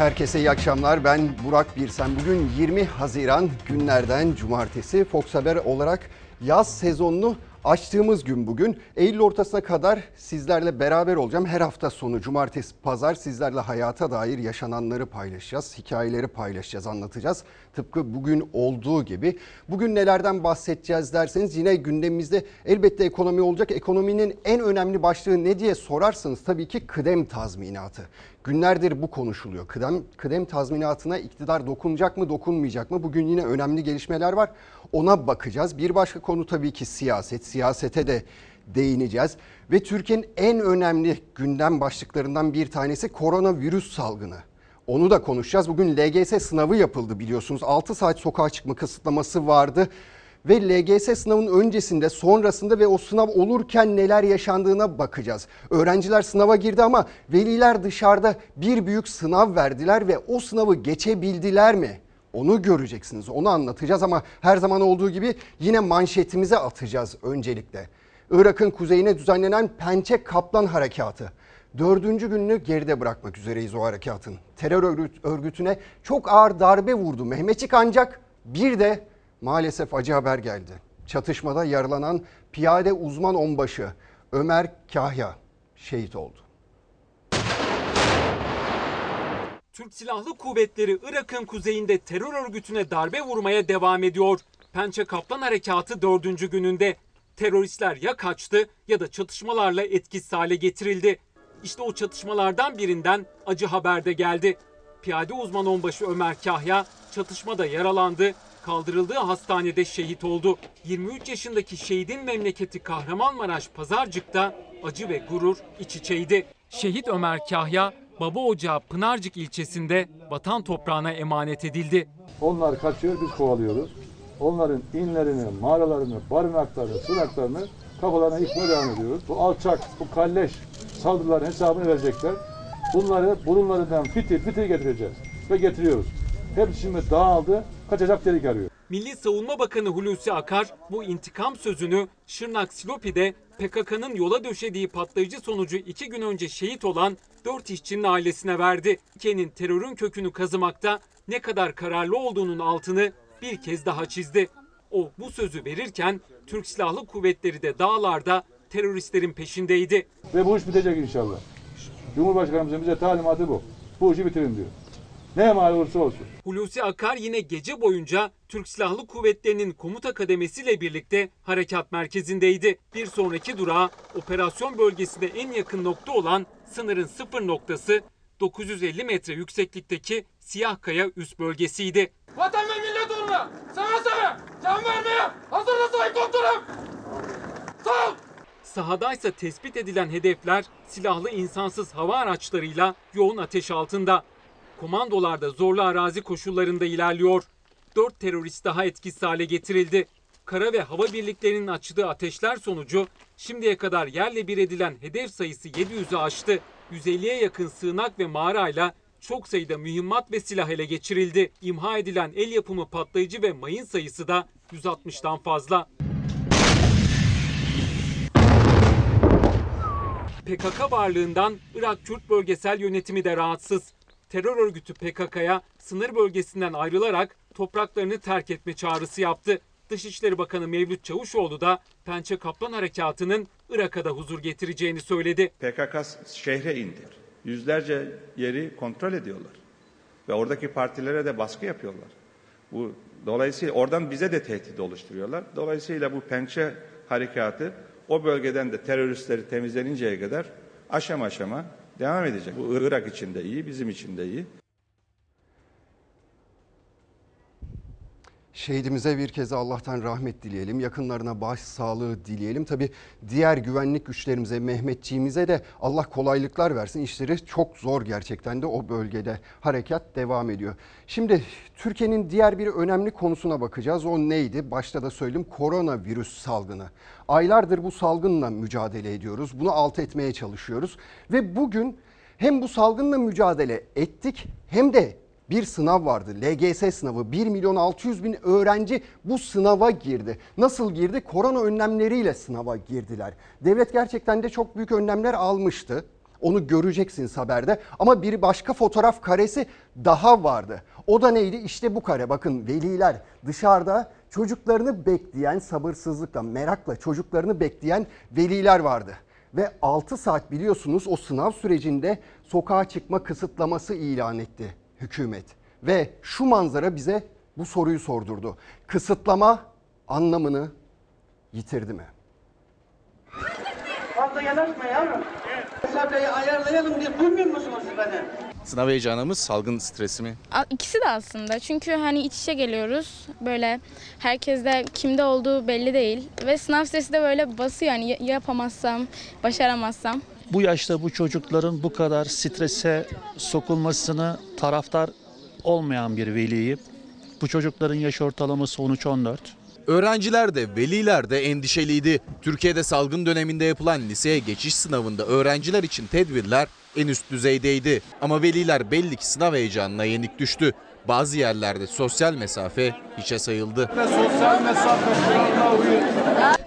Herkese iyi akşamlar. Ben Burak Birsen. Bugün 20 Haziran günlerden cumartesi Fox Haber olarak yaz sezonunu açtığımız gün bugün. Eylül ortasına kadar sizlerle beraber olacağım. Her hafta sonu cumartesi pazar sizlerle hayata dair yaşananları paylaşacağız. Hikayeleri paylaşacağız, anlatacağız. Tıpkı bugün olduğu gibi. Bugün nelerden bahsedeceğiz derseniz yine gündemimizde elbette ekonomi olacak. Ekonominin en önemli başlığı ne diye sorarsanız tabii ki kıdem tazminatı. Günlerdir bu konuşuluyor. Kıdem, kıdem tazminatına iktidar dokunacak mı dokunmayacak mı? Bugün yine önemli gelişmeler var. Ona bakacağız. Bir başka konu tabii ki siyaset. Siyasete de değineceğiz. Ve Türkiye'nin en önemli gündem başlıklarından bir tanesi koronavirüs salgını. Onu da konuşacağız. Bugün LGS sınavı yapıldı biliyorsunuz. 6 saat sokağa çıkma kısıtlaması vardı. Ve LGS sınavının öncesinde, sonrasında ve o sınav olurken neler yaşandığına bakacağız. Öğrenciler sınava girdi ama veliler dışarıda bir büyük sınav verdiler ve o sınavı geçebildiler mi? Onu göreceksiniz, onu anlatacağız ama her zaman olduğu gibi yine manşetimize atacağız öncelikle. Irak'ın kuzeyine düzenlenen Pençe Kaplan Harekatı. Dördüncü gününü geride bırakmak üzereyiz o harekatın. Terör örgütüne çok ağır darbe vurdu Mehmetçik ancak bir de maalesef acı haber geldi. Çatışmada yaralanan piyade uzman onbaşı Ömer Kahya şehit oldu. Türk Silahlı Kuvvetleri Irak'ın kuzeyinde terör örgütüne darbe vurmaya devam ediyor. Pençe Kaplan Harekatı dördüncü gününde teröristler ya kaçtı ya da çatışmalarla etkisiz hale getirildi. İşte o çatışmalardan birinden acı haber de geldi. Piyade uzman onbaşı Ömer Kahya çatışmada yaralandı, kaldırıldığı hastanede şehit oldu. 23 yaşındaki şehidin memleketi Kahramanmaraş Pazarcık'ta acı ve gurur iç içeydi. Şehit Ömer Kahya baba ocağı Pınarcık ilçesinde vatan toprağına emanet edildi. Onlar kaçıyor, biz kovalıyoruz. Onların inlerini, mağaralarını, barınaklarını, sığınaklarını kafalarına yıkmaya devam ediyoruz. Bu alçak, bu kalleş saldırıların hesabını verecekler. Bunları burunlarından fitil fitil getireceğiz. Ve getiriyoruz. Hepsi şimdi dağıldı, kaçacak delik arıyor. Milli Savunma Bakanı Hulusi Akar bu intikam sözünü Şırnak Silopi'de PKK'nın yola döşediği patlayıcı sonucu iki gün önce şehit olan dört işçinin ailesine verdi. Ülkenin terörün kökünü kazımakta ne kadar kararlı olduğunun altını bir kez daha çizdi. O bu sözü verirken Türk Silahlı Kuvvetleri de dağlarda teröristlerin peşindeydi. Ve bu iş bitecek inşallah. Cumhurbaşkanımızın bize talimatı bu. Bu işi bitirin diyor. Ne mal olursa olsun. Hulusi Akar yine gece boyunca Türk Silahlı Kuvvetleri'nin komuta kademesiyle birlikte harekat merkezindeydi. Bir sonraki durağı operasyon bölgesine en yakın nokta olan sınırın sıfır noktası 950 metre yükseklikteki Siyah Kaya üst bölgesiydi. Vatan ve millet uğruna seve seve can vermeye hazırda sayın komutanım. Sağ ol. Sahadaysa tespit edilen hedefler silahlı insansız hava araçlarıyla yoğun ateş altında. Komandolar da zorlu arazi koşullarında ilerliyor. Dört terörist daha etkisiz hale getirildi. Kara ve hava birliklerinin açtığı ateşler sonucu şimdiye kadar yerle bir edilen hedef sayısı 700'ü aştı. 150'ye yakın sığınak ve mağarayla çok sayıda mühimmat ve silah ele geçirildi. İmha edilen el yapımı patlayıcı ve mayın sayısı da 160'tan fazla. PKK varlığından Irak Kürt Bölgesel Yönetimi de rahatsız. Terör örgütü PKK'ya sınır bölgesinden ayrılarak topraklarını terk etme çağrısı yaptı. Dışişleri Bakanı Mevlüt Çavuşoğlu da Pençe Kaplan Harekatı'nın Irak'a da huzur getireceğini söyledi. PKK şehre indi. Yüzlerce yeri kontrol ediyorlar. Ve oradaki partilere de baskı yapıyorlar. Bu dolayısıyla oradan bize de tehdit oluşturuyorlar. Dolayısıyla bu pençe harekatı o bölgeden de teröristleri temizleninceye kadar aşama aşama devam edecek. Bu Irak için de iyi, bizim için de iyi. Şehidimize bir kez Allah'tan rahmet dileyelim. Yakınlarına baş sağlığı dileyelim. Tabi diğer güvenlik güçlerimize, Mehmetçiğimize de Allah kolaylıklar versin. İşleri çok zor gerçekten de o bölgede. Harekat devam ediyor. Şimdi Türkiye'nin diğer bir önemli konusuna bakacağız. O neydi? Başta da söyleyeyim koronavirüs salgını. Aylardır bu salgınla mücadele ediyoruz. Bunu alt etmeye çalışıyoruz. Ve bugün hem bu salgınla mücadele ettik hem de bir sınav vardı. LGS sınavı 1 milyon 600 bin öğrenci bu sınava girdi. Nasıl girdi? Korona önlemleriyle sınava girdiler. Devlet gerçekten de çok büyük önlemler almıştı. Onu göreceksiniz haberde. Ama bir başka fotoğraf karesi daha vardı. O da neydi? İşte bu kare. Bakın veliler dışarıda çocuklarını bekleyen sabırsızlıkla, merakla çocuklarını bekleyen veliler vardı. Ve 6 saat biliyorsunuz o sınav sürecinde sokağa çıkma kısıtlaması ilan etti hükümet. Ve şu manzara bize bu soruyu sordurdu. Kısıtlama anlamını yitirdi mi? Fazla yanaşma yavrum. Mesafeyi ayarlayalım diye duymuyor musunuz siz beni? Sınav heyecanı mı, salgın stresi mi? İkisi de aslında. Çünkü hani iç içe geliyoruz. Böyle herkes de kimde olduğu belli değil. Ve sınav stresi de böyle basıyor. Yani ya- yapamazsam, başaramazsam. Bu yaşta bu çocukların bu kadar strese sokulmasını taraftar olmayan bir veliyim. Bu çocukların yaş ortalaması 13-14. Öğrenciler de veliler de endişeliydi. Türkiye'de salgın döneminde yapılan liseye geçiş sınavında öğrenciler için tedbirler en üst düzeydeydi. Ama veliler belli ki sınav heyecanına yenik düştü. Bazı yerlerde sosyal mesafe hiçe sayıldı.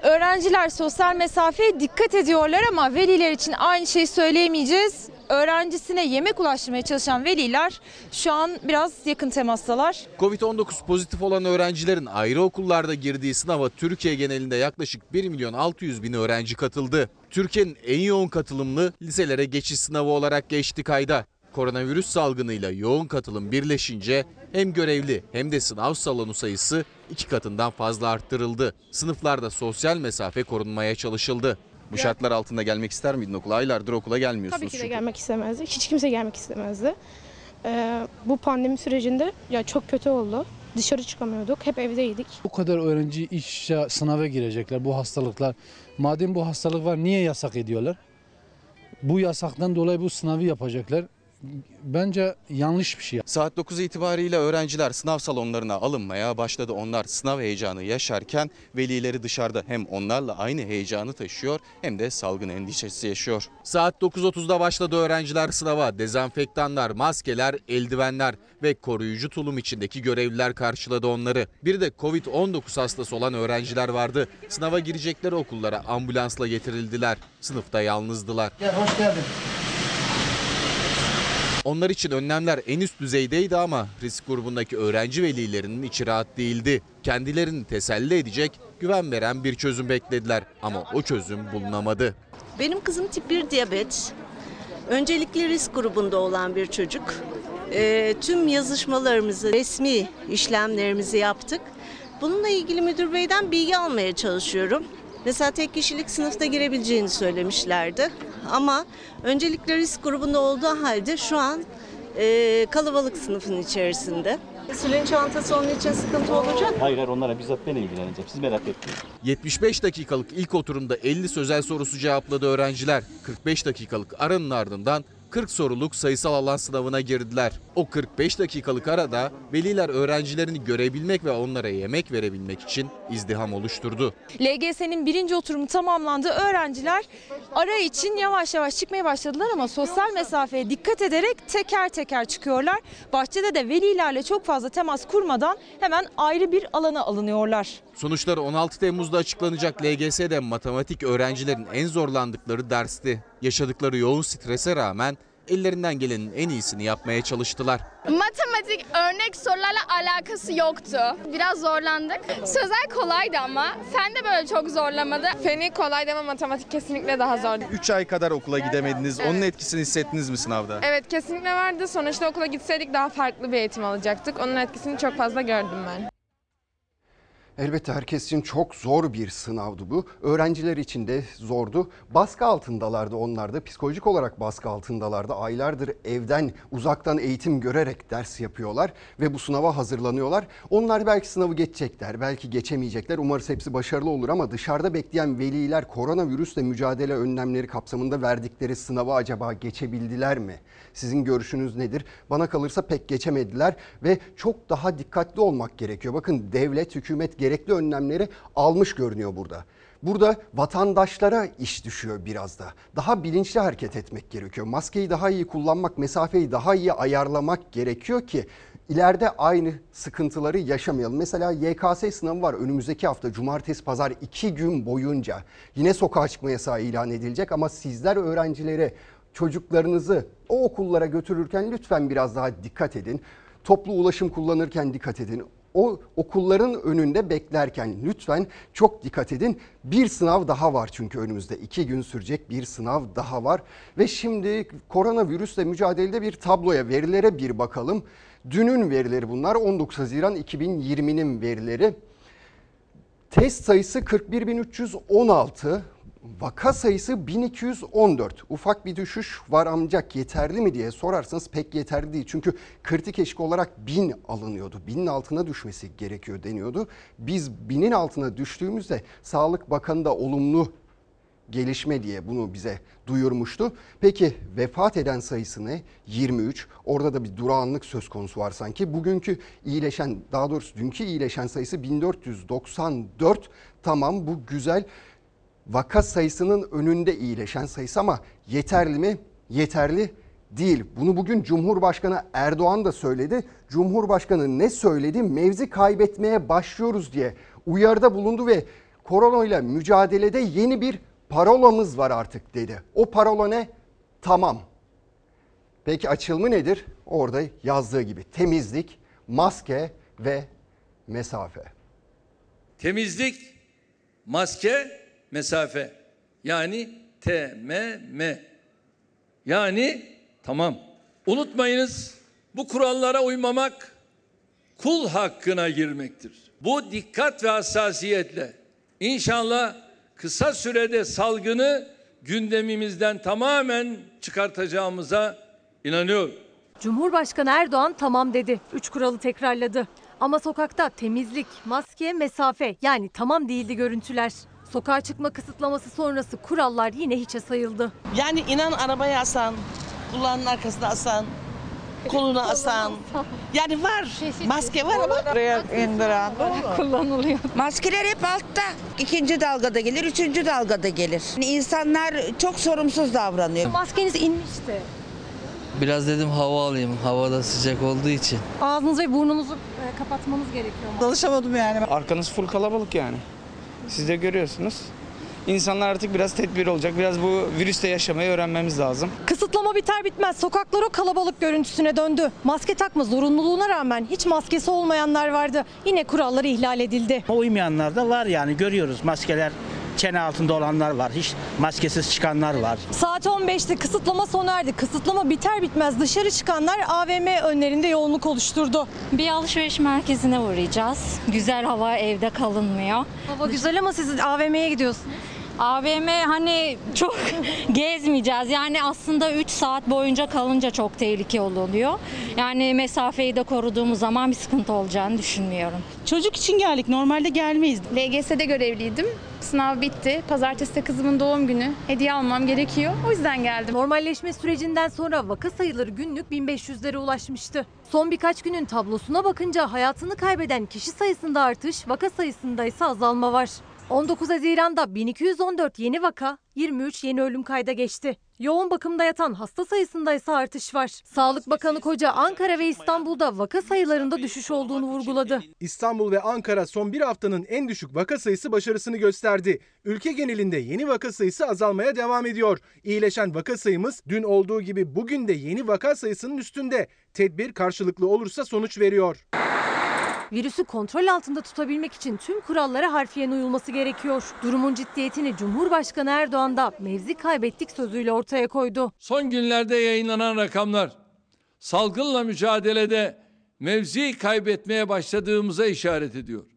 Öğrenciler sosyal mesafeye dikkat ediyorlar ama veliler için aynı şeyi söyleyemeyeceğiz. Öğrencisine yemek ulaştırmaya çalışan veliler şu an biraz yakın temastalar. Covid-19 pozitif olan öğrencilerin ayrı okullarda girdiği sınava Türkiye genelinde yaklaşık 1 milyon 600 bin öğrenci katıldı. Türkiye'nin en yoğun katılımlı liselere geçiş sınavı olarak geçti kayda. Koronavirüs salgınıyla yoğun katılım birleşince hem görevli hem de sınav salonu sayısı iki katından fazla arttırıldı. Sınıflarda sosyal mesafe korunmaya çalışıldı. Bu şartlar altında gelmek ister miydin okula? Aylardır okula gelmiyorsunuz Tabii ki de çünkü. gelmek istemezdi. Hiç kimse gelmek istemezdi. Ee, bu pandemi sürecinde ya çok kötü oldu. Dışarı çıkamıyorduk. Hep evdeydik. Bu kadar öğrenci iş sınava girecekler bu hastalıklar. Madem bu hastalık var niye yasak ediyorlar? Bu yasaktan dolayı bu sınavı yapacaklar. Bence yanlış bir şey. Saat 9 itibariyle öğrenciler sınav salonlarına alınmaya başladı. Onlar sınav heyecanı yaşarken velileri dışarıda hem onlarla aynı heyecanı taşıyor hem de salgın endişesi yaşıyor. Saat 9.30'da başladı öğrenciler sınava. Dezenfektanlar, maskeler, eldivenler ve koruyucu tulum içindeki görevliler karşıladı onları. Bir de Covid-19 hastası olan öğrenciler vardı. Sınava girecekleri okullara ambulansla getirildiler. Sınıfta yalnızdılar. Gel hoş geldin. Onlar için önlemler en üst düzeydeydi ama risk grubundaki öğrenci velilerinin içi rahat değildi. Kendilerini teselli edecek, güven veren bir çözüm beklediler ama o çözüm bulunamadı. Benim kızım tip 1 diyabet. Öncelikli risk grubunda olan bir çocuk. Ee, tüm yazışmalarımızı, resmi işlemlerimizi yaptık. Bununla ilgili müdür beyden bilgi almaya çalışıyorum. Mesela tek kişilik sınıfta girebileceğini söylemişlerdi. Ama öncelikle risk grubunda olduğu halde şu an e, kalabalık sınıfın içerisinde. İnsülin çantası onun için sıkıntı olacak. Hayır hayır onlara bizzat ben ilgileneceğim. Siz merak etmeyin. 75 dakikalık ilk oturumda 50 sözel sorusu cevapladı öğrenciler. 45 dakikalık aranın ardından 40 soruluk sayısal alan sınavına girdiler. O 45 dakikalık arada veliler öğrencilerini görebilmek ve onlara yemek verebilmek için izdiham oluşturdu. LGS'nin birinci oturumu tamamlandı. Öğrenciler ara için yavaş yavaş çıkmaya başladılar ama sosyal mesafeye dikkat ederek teker teker çıkıyorlar. Bahçede de velilerle çok fazla temas kurmadan hemen ayrı bir alana alınıyorlar. Sonuçları 16 Temmuz'da açıklanacak LGS'de matematik öğrencilerin en zorlandıkları dersti. Yaşadıkları yoğun strese rağmen ellerinden gelenin en iyisini yapmaya çalıştılar. Matematik örnek sorularla alakası yoktu. Biraz zorlandık. Sözel kolaydı ama fen de böyle çok zorlamadı. Feni kolaydı ama matematik kesinlikle daha zordu. 3 ay kadar okula gidemediniz. Onun etkisini hissettiniz mi sınavda? Evet kesinlikle vardı. Sonuçta okula gitseydik daha farklı bir eğitim alacaktık. Onun etkisini çok fazla gördüm ben. Elbette herkes için çok zor bir sınavdı bu. Öğrenciler için de zordu. Baskı altındalardı onlar da. Psikolojik olarak baskı altındalardı. Aylardır evden uzaktan eğitim görerek ders yapıyorlar ve bu sınava hazırlanıyorlar. Onlar belki sınavı geçecekler, belki geçemeyecekler. Umarız hepsi başarılı olur ama dışarıda bekleyen veliler koronavirüsle mücadele önlemleri kapsamında verdikleri sınavı acaba geçebildiler mi? Sizin görüşünüz nedir? Bana kalırsa pek geçemediler ve çok daha dikkatli olmak gerekiyor. Bakın devlet, hükümet gerekli önlemleri almış görünüyor burada. Burada vatandaşlara iş düşüyor biraz da. Daha bilinçli hareket etmek gerekiyor. Maskeyi daha iyi kullanmak, mesafeyi daha iyi ayarlamak gerekiyor ki ileride aynı sıkıntıları yaşamayalım. Mesela YKS sınavı var önümüzdeki hafta cumartesi pazar iki gün boyunca yine sokağa çıkma yasağı ilan edilecek ama sizler öğrencilere çocuklarınızı o okullara götürürken lütfen biraz daha dikkat edin. Toplu ulaşım kullanırken dikkat edin. O okulların önünde beklerken lütfen çok dikkat edin. Bir sınav daha var çünkü önümüzde. iki gün sürecek bir sınav daha var. Ve şimdi koronavirüsle mücadelede bir tabloya, verilere bir bakalım. Dünün verileri bunlar. 19 Haziran 2020'nin verileri. Test sayısı 41.316, vaka sayısı 1214. Ufak bir düşüş var ancak yeterli mi diye sorarsanız pek yeterli değil. Çünkü kritik eşik olarak 1000 alınıyordu. 1000'in altına düşmesi gerekiyor deniyordu. Biz 1000'in altına düştüğümüzde Sağlık Bakanı da olumlu gelişme diye bunu bize duyurmuştu. Peki vefat eden sayısı ne? 23. Orada da bir durağanlık söz konusu var sanki. Bugünkü iyileşen daha doğrusu dünkü iyileşen sayısı 1494. Tamam bu güzel. Vaka sayısının önünde iyileşen sayısı ama yeterli mi? Yeterli değil. Bunu bugün Cumhurbaşkanı Erdoğan da söyledi. Cumhurbaşkanı ne söyledi? Mevzi kaybetmeye başlıyoruz diye uyarıda bulundu ve koronayla mücadelede yeni bir parolamız var artık dedi. O parola ne? Tamam. Peki açılımı nedir? Orada yazdığı gibi temizlik, maske ve mesafe. Temizlik, maske, mesafe. Yani TMM. Yani tamam. Unutmayınız bu kurallara uymamak kul hakkına girmektir. Bu dikkat ve hassasiyetle inşallah kısa sürede salgını gündemimizden tamamen çıkartacağımıza inanıyorum. Cumhurbaşkanı Erdoğan tamam dedi. Üç kuralı tekrarladı. Ama sokakta temizlik, maske, mesafe yani tamam değildi görüntüler. Sokağa çıkma kısıtlaması sonrası kurallar yine hiçe sayıldı. Yani inan arabaya asan, kulağının arkasına asan, koluna asan. Yani var. Maske var ama. Buraya indiren kullanılıyor. Maskeler hep altta. İkinci dalgada gelir, üçüncü dalgada gelir. İnsanlar çok sorumsuz davranıyor. Maskeniz inmişti. Biraz dedim hava alayım. Havada sıcak olduğu için. Ağzınızı ve burnunuzu e, kapatmanız gerekiyor. Alışamadım yani. Arkanız full kalabalık yani. Siz de görüyorsunuz. İnsanlar artık biraz tedbir olacak. Biraz bu virüste yaşamayı öğrenmemiz lazım. Kısıtlama biter bitmez sokaklar o kalabalık görüntüsüne döndü. Maske takma zorunluluğuna rağmen hiç maskesi olmayanlar vardı. Yine kuralları ihlal edildi. Uymayanlar da var yani görüyoruz maskeler çene altında olanlar var. Hiç maskesiz çıkanlar var. Saat 15'te kısıtlama sona erdi. Kısıtlama biter bitmez dışarı çıkanlar AVM önlerinde yoğunluk oluşturdu. Bir alışveriş merkezine uğrayacağız. Güzel hava evde kalınmıyor. Hava güzel ama siz AVM'ye gidiyorsunuz. AVM hani çok gezmeyeceğiz. Yani aslında 3 saat boyunca kalınca çok tehlike oluyor. Yani mesafeyi de koruduğumuz zaman bir sıkıntı olacağını düşünmüyorum. Çocuk için geldik. Normalde gelmeyiz. LGS'de görevliydim. Sınav bitti. Pazartesi de kızımın doğum günü. Hediye almam gerekiyor. O yüzden geldim. Normalleşme sürecinden sonra vaka sayıları günlük 1500'lere ulaşmıştı. Son birkaç günün tablosuna bakınca hayatını kaybeden kişi sayısında artış, vaka sayısında ise azalma var. 19 Haziran'da 1214 yeni vaka, 23 yeni ölüm kayda geçti. Yoğun bakımda yatan hasta sayısında ise artış var. Sağlık Bakanı Koca Ankara ve İstanbul'da vaka sayılarında düşüş olduğunu vurguladı. İstanbul ve Ankara son bir haftanın en düşük vaka sayısı başarısını gösterdi. Ülke genelinde yeni vaka sayısı azalmaya devam ediyor. İyileşen vaka sayımız dün olduğu gibi bugün de yeni vaka sayısının üstünde. Tedbir karşılıklı olursa sonuç veriyor. Virüsü kontrol altında tutabilmek için tüm kurallara harfiyen uyulması gerekiyor. Durumun ciddiyetini Cumhurbaşkanı Erdoğan da mevzi kaybettik sözüyle ortaya koydu. Son günlerde yayınlanan rakamlar salgınla mücadelede mevzi kaybetmeye başladığımıza işaret ediyor.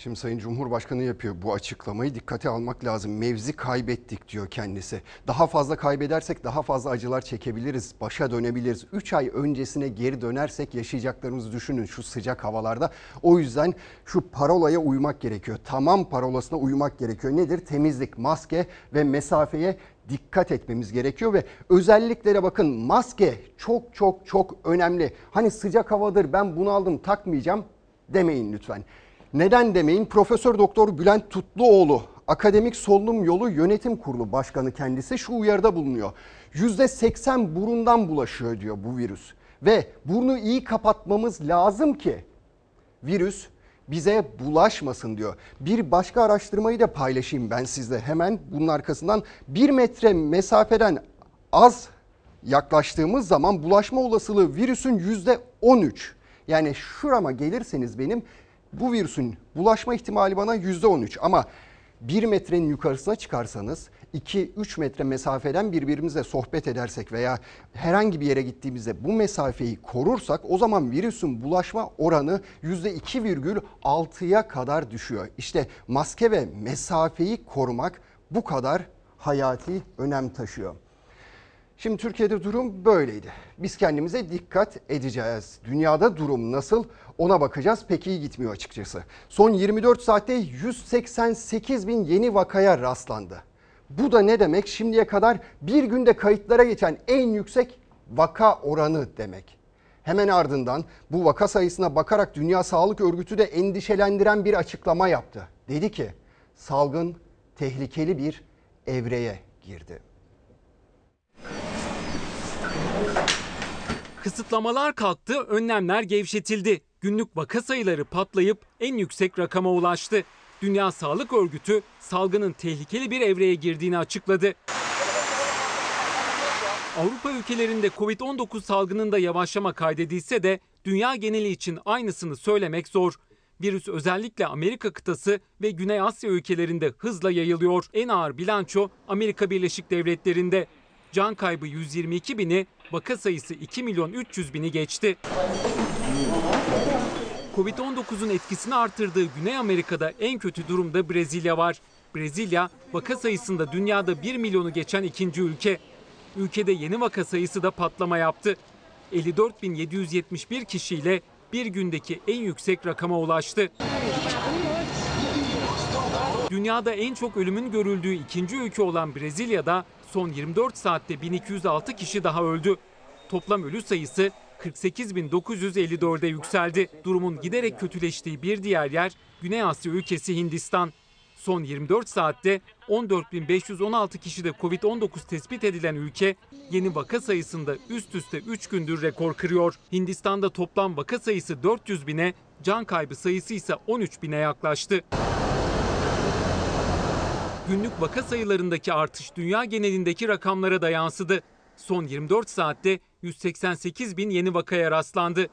Şimdi Sayın Cumhurbaşkanı yapıyor bu açıklamayı dikkate almak lazım. Mevzi kaybettik diyor kendisi. Daha fazla kaybedersek daha fazla acılar çekebiliriz, başa dönebiliriz. 3 ay öncesine geri dönersek yaşayacaklarımızı düşünün şu sıcak havalarda. O yüzden şu parolaya uymak gerekiyor. Tamam parolasına uymak gerekiyor. Nedir? Temizlik, maske ve mesafeye dikkat etmemiz gerekiyor ve özelliklere bakın maske çok çok çok önemli. Hani sıcak havadır ben bunu aldım takmayacağım demeyin lütfen. Neden demeyin? Profesör Doktor Bülent Tutluoğlu Akademik Solunum Yolu Yönetim Kurulu Başkanı kendisi şu uyarıda bulunuyor. %80 burundan bulaşıyor diyor bu virüs. Ve burnu iyi kapatmamız lazım ki virüs bize bulaşmasın diyor. Bir başka araştırmayı da paylaşayım ben sizle hemen bunun arkasından. Bir metre mesafeden az yaklaştığımız zaman bulaşma olasılığı virüsün yüzde 13. Yani şurama gelirseniz benim bu virüsün bulaşma ihtimali bana yüzde 13 ama 1 metrenin yukarısına çıkarsanız 2-3 metre mesafeden birbirimizle sohbet edersek veya herhangi bir yere gittiğimizde bu mesafeyi korursak o zaman virüsün bulaşma oranı %2,6'ya kadar düşüyor. İşte maske ve mesafeyi korumak bu kadar hayati önem taşıyor. Şimdi Türkiye'de durum böyleydi. Biz kendimize dikkat edeceğiz. Dünyada durum nasıl ona bakacağız. Pek iyi gitmiyor açıkçası. Son 24 saatte 188 bin yeni vakaya rastlandı. Bu da ne demek? Şimdiye kadar bir günde kayıtlara geçen en yüksek vaka oranı demek. Hemen ardından bu vaka sayısına bakarak Dünya Sağlık Örgütü de endişelendiren bir açıklama yaptı. Dedi ki salgın tehlikeli bir evreye girdi. Kısıtlamalar kalktı, önlemler gevşetildi. Günlük vaka sayıları patlayıp en yüksek rakama ulaştı. Dünya Sağlık Örgütü salgının tehlikeli bir evreye girdiğini açıkladı. Avrupa ülkelerinde Covid-19 salgınında yavaşlama kaydedilse de dünya geneli için aynısını söylemek zor. Virüs özellikle Amerika kıtası ve Güney Asya ülkelerinde hızla yayılıyor. En ağır bilanço Amerika Birleşik Devletleri'nde. Can kaybı 122 bini, vaka sayısı 2 milyon 300 bini geçti. Covid-19'un etkisini artırdığı Güney Amerika'da en kötü durumda Brezilya var. Brezilya vaka sayısında dünyada 1 milyonu geçen ikinci ülke. Ülkede yeni vaka sayısı da patlama yaptı. 54.771 kişiyle bir gündeki en yüksek rakama ulaştı. Dünyada en çok ölümün görüldüğü ikinci ülke olan Brezilya'da son 24 saatte 1206 kişi daha öldü. Toplam ölü sayısı 48.954'e yükseldi. Durumun giderek kötüleştiği bir diğer yer Güney Asya ülkesi Hindistan. Son 24 saatte 14.516 kişide Covid-19 tespit edilen ülke yeni vaka sayısında üst üste 3 gündür rekor kırıyor. Hindistan'da toplam vaka sayısı 400 bine, can kaybı sayısı ise 13 bine yaklaştı. Günlük vaka sayılarındaki artış dünya genelindeki rakamlara da yansıdı. Son 24 saatte 188 bin yeni vakaya rastlandı.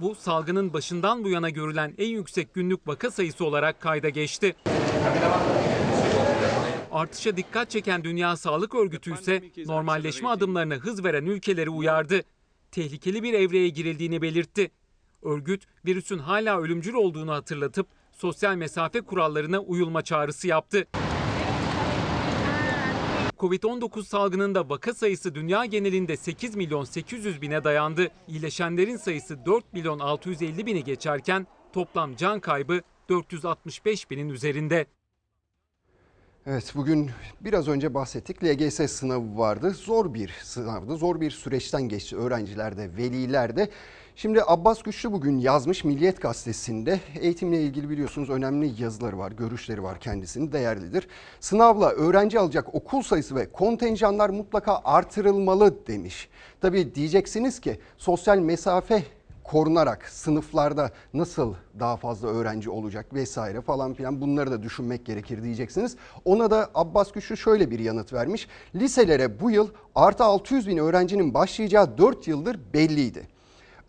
Bu salgının başından bu yana görülen en yüksek günlük vaka sayısı olarak kayda geçti. Artışa dikkat çeken Dünya Sağlık Örgütü ise normalleşme adımlarına hız veren ülkeleri uyardı. Tehlikeli bir evreye girildiğini belirtti. Örgüt virüsün hala ölümcül olduğunu hatırlatıp sosyal mesafe kurallarına uyulma çağrısı yaptı. Covid-19 salgınında vaka sayısı dünya genelinde 8 milyon 800 bine dayandı. İyileşenlerin sayısı 4 milyon 650 bini geçerken toplam can kaybı 465 binin üzerinde. Evet bugün biraz önce bahsettik LGS sınavı vardı. Zor bir sınavdı. Zor bir süreçten geçti öğrenciler de veliler de. Şimdi Abbas Güçlü bugün yazmış Milliyet Gazetesi'nde eğitimle ilgili biliyorsunuz önemli yazıları var, görüşleri var kendisinin değerlidir. Sınavla öğrenci alacak okul sayısı ve kontenjanlar mutlaka artırılmalı demiş. Tabii diyeceksiniz ki sosyal mesafe korunarak sınıflarda nasıl daha fazla öğrenci olacak vesaire falan filan bunları da düşünmek gerekir diyeceksiniz. Ona da Abbas Güçlü şöyle bir yanıt vermiş. Liselere bu yıl artı 600 bin öğrencinin başlayacağı 4 yıldır belliydi.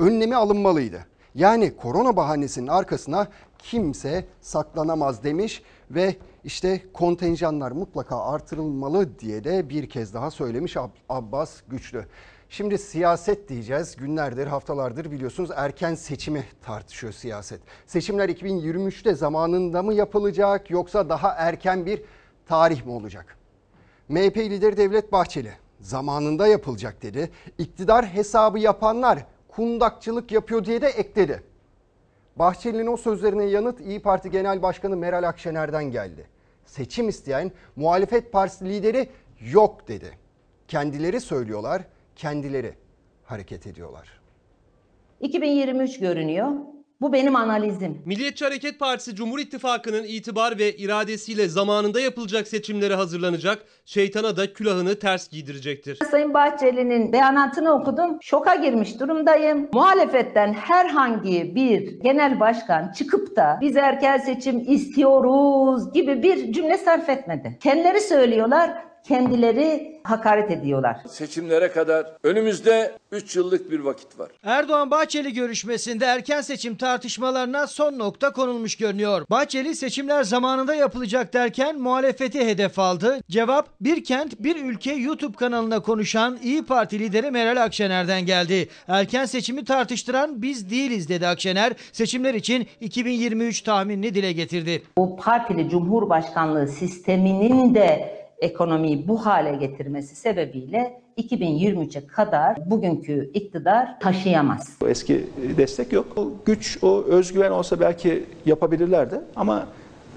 Önlemi alınmalıydı. Yani korona bahanesinin arkasına kimse saklanamaz demiş ve işte kontenjanlar mutlaka artırılmalı diye de bir kez daha söylemiş Abbas Güçlü. Şimdi siyaset diyeceğiz. Günlerdir, haftalardır biliyorsunuz erken seçimi tartışıyor siyaset. Seçimler 2023'te zamanında mı yapılacak yoksa daha erken bir tarih mi olacak? MHP lideri Devlet Bahçeli zamanında yapılacak dedi. İktidar hesabı yapanlar kundakçılık yapıyor diye de ekledi. Bahçeli'nin o sözlerine yanıt İyi Parti Genel Başkanı Meral Akşener'den geldi. Seçim isteyen muhalefet partisi lideri yok dedi. Kendileri söylüyorlar, kendileri hareket ediyorlar. 2023 görünüyor. Bu benim analizim. Milliyetçi Hareket Partisi Cumhur İttifakı'nın itibar ve iradesiyle zamanında yapılacak seçimlere hazırlanacak, şeytana da külahını ters giydirecektir. Sayın Bahçeli'nin beyanatını okudum. Şoka girmiş durumdayım. Muhalefetten herhangi bir genel başkan çıkıp da biz erken seçim istiyoruz gibi bir cümle sarf etmedi. Kendileri söylüyorlar, kendileri hakaret ediyorlar. Seçimlere kadar önümüzde 3 yıllık bir vakit var. Erdoğan-Bahçeli görüşmesinde erken seçim tartışmalarına son nokta konulmuş görünüyor. Bahçeli seçimler zamanında yapılacak derken muhalefeti hedef aldı. Cevap Bir Kent Bir Ülke YouTube kanalına konuşan İyi Parti lideri Meral Akşener'den geldi. Erken seçimi tartıştıran biz değiliz dedi Akşener. Seçimler için 2023 tahminini dile getirdi. Bu partili cumhurbaşkanlığı sisteminin de ekonomiyi bu hale getirmesi sebebiyle 2023'e kadar bugünkü iktidar taşıyamaz. Eski destek yok. O güç, o özgüven olsa belki yapabilirlerdi ama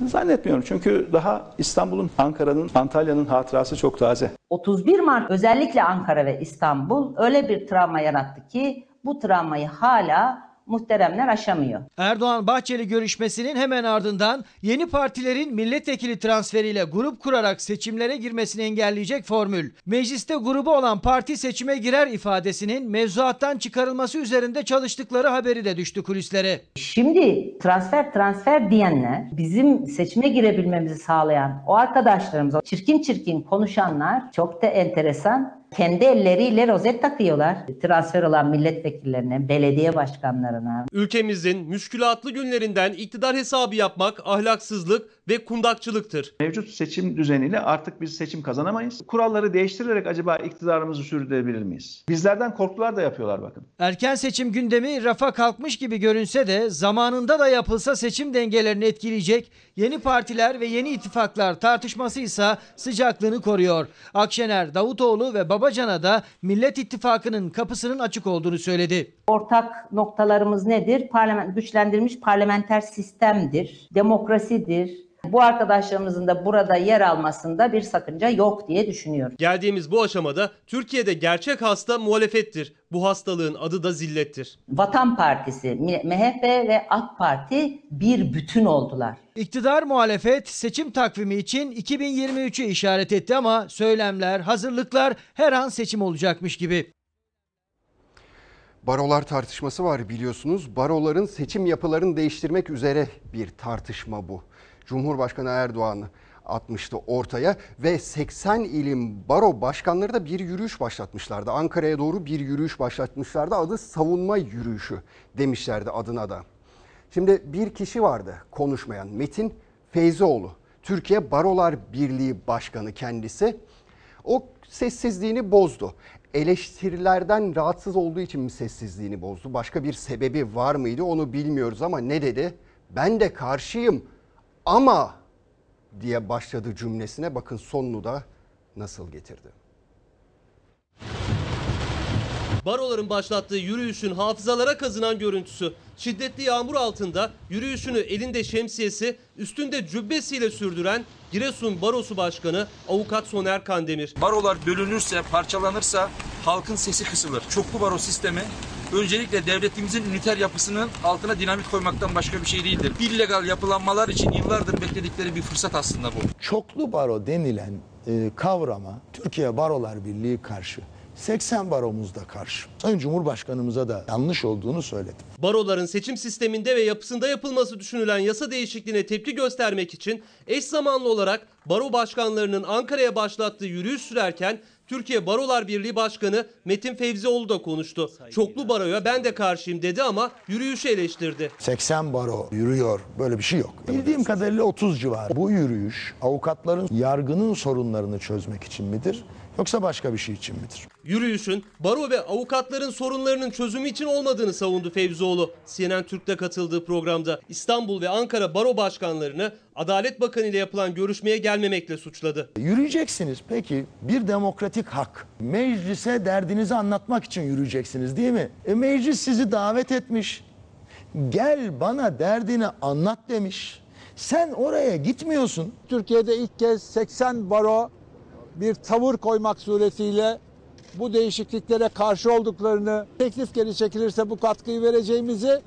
zannetmiyorum. Çünkü daha İstanbul'un, Ankara'nın, Antalya'nın hatırası çok taze. 31 Mart özellikle Ankara ve İstanbul öyle bir travma yarattı ki bu travmayı hala muhteremler aşamıyor. Erdoğan-Bahçeli görüşmesinin hemen ardından yeni partilerin milletvekili transferiyle grup kurarak seçimlere girmesini engelleyecek formül. Mecliste grubu olan parti seçime girer ifadesinin mevzuattan çıkarılması üzerinde çalıştıkları haberi de düştü kulislere. Şimdi transfer transfer diyenler bizim seçime girebilmemizi sağlayan o arkadaşlarımız, o çirkin çirkin konuşanlar çok da enteresan kendi elleriyle rozet takıyorlar. Transfer olan milletvekillerine, belediye başkanlarına. Ülkemizin müşkülatlı günlerinden iktidar hesabı yapmak ahlaksızlık ve kundakçılıktır. Mevcut seçim düzeniyle artık biz seçim kazanamayız. Kuralları değiştirerek acaba iktidarımızı sürdürebilir miyiz? Bizlerden korktular da yapıyorlar bakın. Erken seçim gündemi rafa kalkmış gibi görünse de zamanında da yapılsa seçim dengelerini etkileyecek yeni partiler ve yeni ittifaklar tartışması ise sıcaklığını koruyor. Akşener, Davutoğlu ve Babacan'a da Millet İttifakı'nın kapısının açık olduğunu söyledi. Ortak noktalarımız nedir? Parlament, güçlendirilmiş parlamenter sistemdir, demokrasidir. Bu arkadaşlarımızın da burada yer almasında bir sakınca yok diye düşünüyorum. Geldiğimiz bu aşamada Türkiye'de gerçek hasta muhalefettir. Bu hastalığın adı da zillettir. Vatan Partisi, MHP ve AK Parti bir bütün oldular. İktidar muhalefet seçim takvimi için 2023'ü işaret etti ama söylemler, hazırlıklar her an seçim olacakmış gibi. Barolar tartışması var biliyorsunuz. Baroların seçim yapılarını değiştirmek üzere bir tartışma bu. Cumhurbaşkanı Erdoğan atmıştı ortaya ve 80 ilin baro başkanları da bir yürüyüş başlatmışlardı. Ankara'ya doğru bir yürüyüş başlatmışlardı. Adı savunma yürüyüşü demişlerdi adına da. Şimdi bir kişi vardı konuşmayan Metin Feyzioğlu. Türkiye Barolar Birliği Başkanı kendisi. O sessizliğini bozdu. Eleştirilerden rahatsız olduğu için mi sessizliğini bozdu? Başka bir sebebi var mıydı onu bilmiyoruz ama ne dedi? Ben de karşıyım ama diye başladı cümlesine bakın sonunu da nasıl getirdi. Baroların başlattığı yürüyüşün hafızalara kazınan görüntüsü. Şiddetli yağmur altında yürüyüşünü elinde şemsiyesi, üstünde cübbesiyle sürdüren Giresun Barosu Başkanı Avukat Soner Kandemir. Barolar bölünürse, parçalanırsa halkın sesi kısılır. Çoklu baro sistemi öncelikle devletimizin üniter yapısının altına dinamit koymaktan başka bir şey değildir. İllegal yapılanmalar için yıllardır bekledikleri bir fırsat aslında bu. Çoklu baro denilen e, kavrama Türkiye Barolar Birliği karşı. 80 baromuz da karşı. Sayın Cumhurbaşkanımıza da yanlış olduğunu söyledim. Baroların seçim sisteminde ve yapısında yapılması düşünülen yasa değişikliğine tepki göstermek için eş zamanlı olarak baro başkanlarının Ankara'ya başlattığı yürüyüş sürerken Türkiye Barolar Birliği Başkanı Metin Fevzioğlu da konuştu. Çoklu baroya ben de karşıyım dedi ama yürüyüşü eleştirdi. 80 baro yürüyor. Böyle bir şey yok. Bildiğim kadarıyla 30 civarı. Bu yürüyüş avukatların yargının sorunlarını çözmek için midir? Yoksa başka bir şey için midir? Yürüyüşün baro ve avukatların sorunlarının çözümü için olmadığını savundu Fevzioğlu. CNN Türk'te katıldığı programda İstanbul ve Ankara baro başkanlarını Adalet Bakanı ile yapılan görüşmeye gelmemekle suçladı. Yürüyeceksiniz. Peki bir demokratik hak. Meclise derdinizi anlatmak için yürüyeceksiniz değil mi? E meclis sizi davet etmiş. Gel bana derdini anlat demiş. Sen oraya gitmiyorsun. Türkiye'de ilk kez 80 baro bir tavır koymak suretiyle bu değişikliklere karşı olduklarını, teklif geri çekilirse bu katkıyı vereceğimizi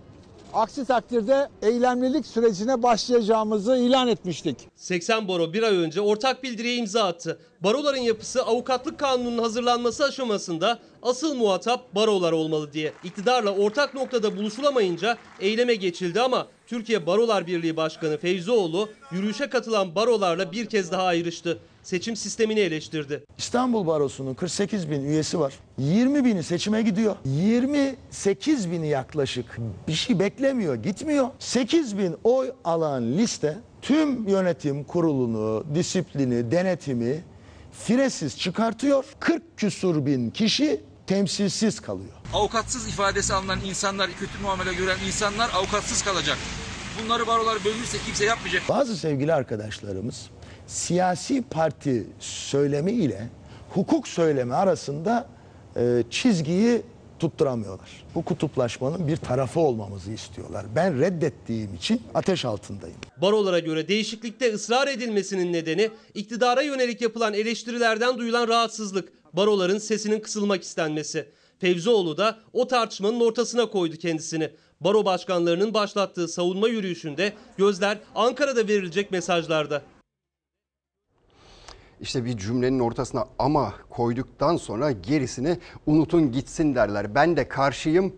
Aksi takdirde eylemlilik sürecine başlayacağımızı ilan etmiştik. 80 baro bir ay önce ortak bildiriye imza attı. Baroların yapısı avukatlık kanununun hazırlanması aşamasında asıl muhatap barolar olmalı diye. İktidarla ortak noktada buluşulamayınca eyleme geçildi ama Türkiye Barolar Birliği Başkanı Feyzioğlu yürüyüşe katılan barolarla bir kez daha ayrıştı. Seçim sistemini eleştirdi. İstanbul Barosu'nun 48 bin üyesi var. 20 bini seçime gidiyor. 28 bini yaklaşık bir şey beklemiyor, gitmiyor. 8 bin oy alan liste tüm yönetim kurulunu, disiplini, denetimi firesiz çıkartıyor. 40 küsur bin kişi temsilsiz kalıyor. Avukatsız ifadesi alınan insanlar, kötü muamele gören insanlar avukatsız kalacak. Bunları barolar bölürse kimse yapmayacak. Bazı sevgili arkadaşlarımız siyasi parti söylemi ile hukuk söylemi arasında e, çizgiyi tutturamıyorlar. Bu kutuplaşmanın bir tarafı olmamızı istiyorlar. Ben reddettiğim için ateş altındayım. Barolara göre değişiklikte ısrar edilmesinin nedeni iktidara yönelik yapılan eleştirilerden duyulan rahatsızlık, baroların sesinin kısılmak istenmesi. Fevzioğlu da o tartışmanın ortasına koydu kendisini. Baro başkanlarının başlattığı savunma yürüyüşünde gözler Ankara'da verilecek mesajlarda. İşte bir cümlenin ortasına ama koyduktan sonra gerisini unutun gitsin derler. Ben de karşıyım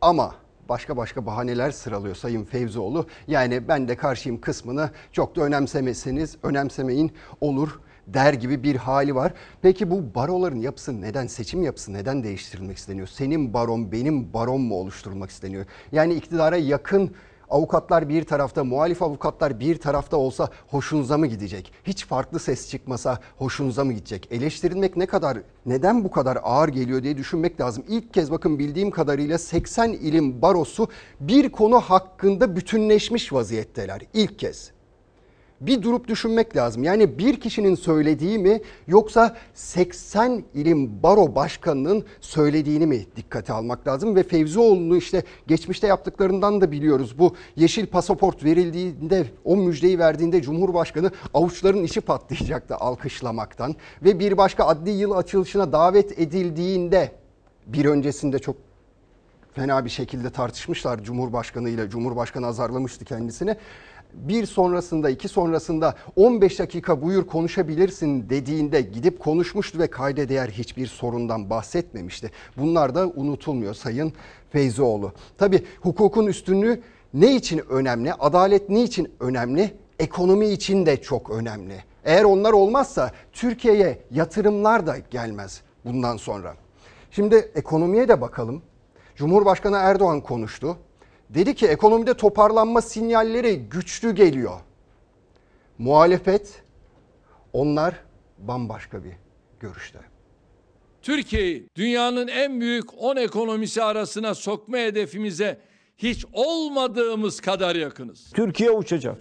ama başka başka bahaneler sıralıyor Sayın Fevzioğlu. Yani ben de karşıyım kısmını çok da önemsemeseniz önemsemeyin olur der gibi bir hali var. Peki bu baroların yapısı neden seçim yapısı neden değiştirilmek isteniyor? Senin baron benim baron mu oluşturulmak isteniyor? Yani iktidara yakın avukatlar bir tarafta, muhalif avukatlar bir tarafta olsa hoşunuza mı gidecek? Hiç farklı ses çıkmasa hoşunuza mı gidecek? Eleştirilmek ne kadar, neden bu kadar ağır geliyor diye düşünmek lazım. İlk kez bakın bildiğim kadarıyla 80 ilim barosu bir konu hakkında bütünleşmiş vaziyetteler. İlk kez bir durup düşünmek lazım. Yani bir kişinin söylediği mi yoksa 80 ilim baro başkanının söylediğini mi dikkate almak lazım? Ve Fevzioğlu'nu işte geçmişte yaptıklarından da biliyoruz. Bu yeşil pasaport verildiğinde o müjdeyi verdiğinde Cumhurbaşkanı avuçların içi patlayacaktı alkışlamaktan. Ve bir başka adli yıl açılışına davet edildiğinde bir öncesinde çok fena bir şekilde tartışmışlar Cumhurbaşkanı ile. Cumhurbaşkanı azarlamıştı kendisini bir sonrasında iki sonrasında 15 dakika buyur konuşabilirsin dediğinde gidip konuşmuştu ve kayda değer hiçbir sorundan bahsetmemişti. Bunlar da unutulmuyor Sayın Feyzioğlu. Tabi hukukun üstünlüğü ne için önemli? Adalet ne için önemli? Ekonomi için de çok önemli. Eğer onlar olmazsa Türkiye'ye yatırımlar da gelmez bundan sonra. Şimdi ekonomiye de bakalım. Cumhurbaşkanı Erdoğan konuştu. Dedi ki ekonomide toparlanma sinyalleri güçlü geliyor. Muhalefet onlar bambaşka bir görüşte. Türkiye'yi dünyanın en büyük 10 ekonomisi arasına sokma hedefimize hiç olmadığımız kadar yakınız. Türkiye uçacak.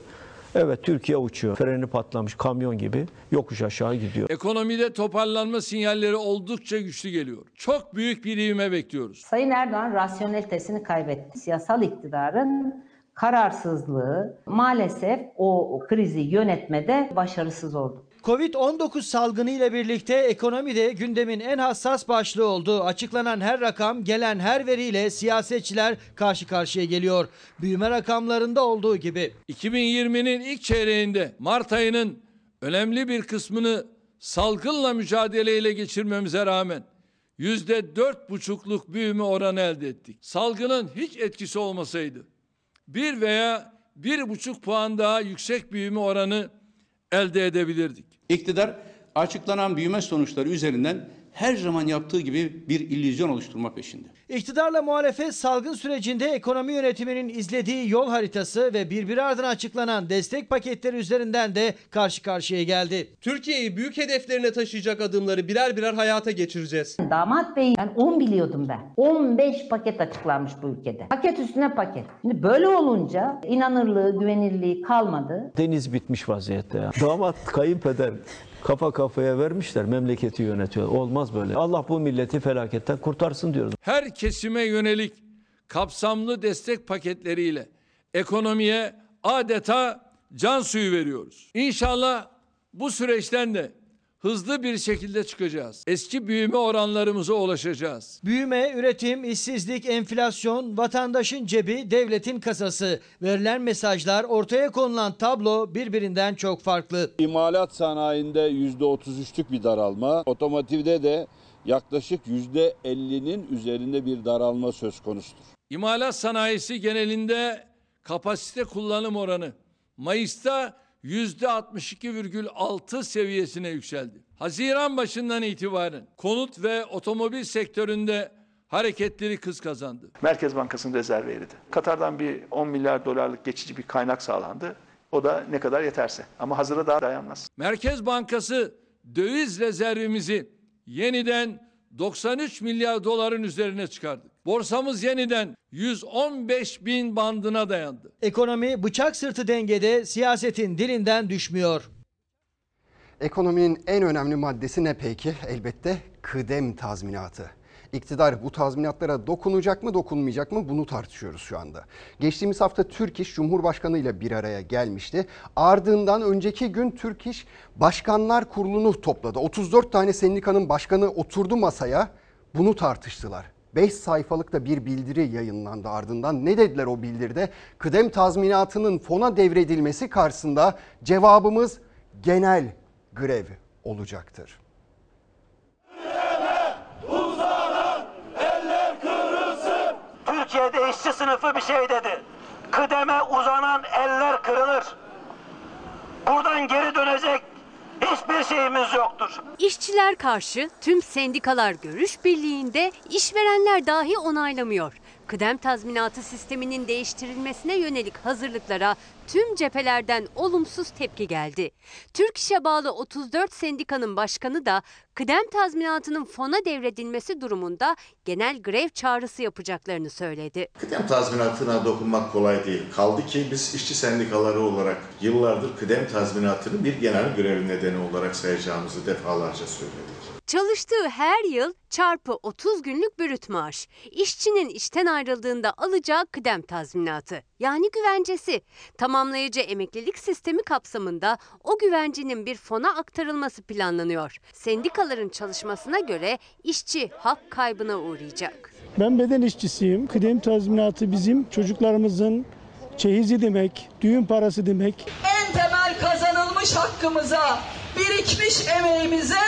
Evet Türkiye uçuyor. Freni patlamış kamyon gibi yokuş aşağı gidiyor. Ekonomide toparlanma sinyalleri oldukça güçlü geliyor. Çok büyük bir ivme bekliyoruz. Sayın Erdoğan rasyonelitesini kaybetti. Siyasal iktidarın kararsızlığı maalesef o krizi yönetmede başarısız oldu. Covid-19 salgını ile birlikte ekonomi de gündemin en hassas başlığı oldu. Açıklanan her rakam, gelen her veriyle siyasetçiler karşı karşıya geliyor. Büyüme rakamlarında olduğu gibi. 2020'nin ilk çeyreğinde Mart ayının önemli bir kısmını salgınla mücadeleyle geçirmemize rağmen yüzde dört buçukluk büyüme oranı elde ettik. Salgının hiç etkisi olmasaydı bir veya bir buçuk puan daha yüksek büyüme oranı elde edebilirdik. İktidar açıklanan büyüme sonuçları üzerinden her zaman yaptığı gibi bir illüzyon oluşturma peşinde. İktidarla muhalefet salgın sürecinde ekonomi yönetiminin izlediği yol haritası ve birbiri ardına açıklanan destek paketleri üzerinden de karşı karşıya geldi. Türkiye'yi büyük hedeflerine taşıyacak adımları birer birer hayata geçireceğiz. Damat Bey ben 10 biliyordum ben. 15 paket açıklanmış bu ülkede. Paket üstüne paket. Şimdi böyle olunca inanırlığı, güvenirliği kalmadı. Deniz bitmiş vaziyette ya. Damat kayınpeder kafa kafaya vermişler memleketi yönetiyor. Olmaz böyle. Allah bu milleti felaketten kurtarsın diyoruz. Her kesime yönelik kapsamlı destek paketleriyle ekonomiye adeta can suyu veriyoruz. İnşallah bu süreçten de hızlı bir şekilde çıkacağız. Eski büyüme oranlarımıza ulaşacağız. Büyüme, üretim, işsizlik, enflasyon, vatandaşın cebi, devletin kasası. Verilen mesajlar, ortaya konulan tablo birbirinden çok farklı. İmalat sanayinde %33'lük bir daralma, otomotivde de yaklaşık %50'nin üzerinde bir daralma söz konusudur. İmalat sanayisi genelinde kapasite kullanım oranı Mayıs'ta %62,6 seviyesine yükseldi. Haziran başından itibaren konut ve otomobil sektöründe hareketleri kız kazandı. Merkez Bankası'nın rezervi eridi. Katar'dan bir 10 milyar dolarlık geçici bir kaynak sağlandı. O da ne kadar yeterse. Ama hazıra daha dayanmaz. Merkez Bankası döviz rezervimizi yeniden 93 milyar doların üzerine çıkardı. Borsamız yeniden 115 bin bandına dayandı. Ekonomi bıçak sırtı dengede siyasetin dilinden düşmüyor. Ekonominin en önemli maddesi ne peki? Elbette kıdem tazminatı. İktidar bu tazminatlara dokunacak mı dokunmayacak mı bunu tartışıyoruz şu anda. Geçtiğimiz hafta Türk İş Cumhurbaşkanı ile bir araya gelmişti. Ardından önceki gün Türk İş Başkanlar Kurulu'nu topladı. 34 tane sendikanın başkanı oturdu masaya bunu tartıştılar. 5 sayfalıkta bir bildiri yayınlandı ardından. Ne dediler o bildiride? Kıdem tazminatının fona devredilmesi karşısında cevabımız genel grev olacaktır. İşçi sınıfı bir şey dedi. Kıdeme uzanan eller kırılır. Buradan geri dönecek hiçbir şeyimiz yoktur. İşçiler karşı tüm sendikalar görüş birliğinde işverenler dahi onaylamıyor. Kıdem tazminatı sisteminin değiştirilmesine yönelik hazırlıklara tüm cephelerden olumsuz tepki geldi. Türk İş'e bağlı 34 sendikanın başkanı da kıdem tazminatının fona devredilmesi durumunda genel grev çağrısı yapacaklarını söyledi. Kıdem tazminatına dokunmak kolay değil. Kaldı ki biz işçi sendikaları olarak yıllardır kıdem tazminatını bir genel görev nedeni olarak sayacağımızı defalarca söyledik. Çalıştığı her yıl çarpı 30 günlük brüt maaş. İşçinin işten ayrıldığında alacağı kıdem tazminatı yani güvencesi. Tamamlayıcı emeklilik sistemi kapsamında o güvencenin bir fona aktarılması planlanıyor. Sendikaların çalışmasına göre işçi hak kaybına uğrayacak. Ben beden işçisiyim. Kıdem tazminatı bizim çocuklarımızın çeyizi demek, düğün parası demek. En temel kazanılmış hakkımıza, birikmiş emeğimize,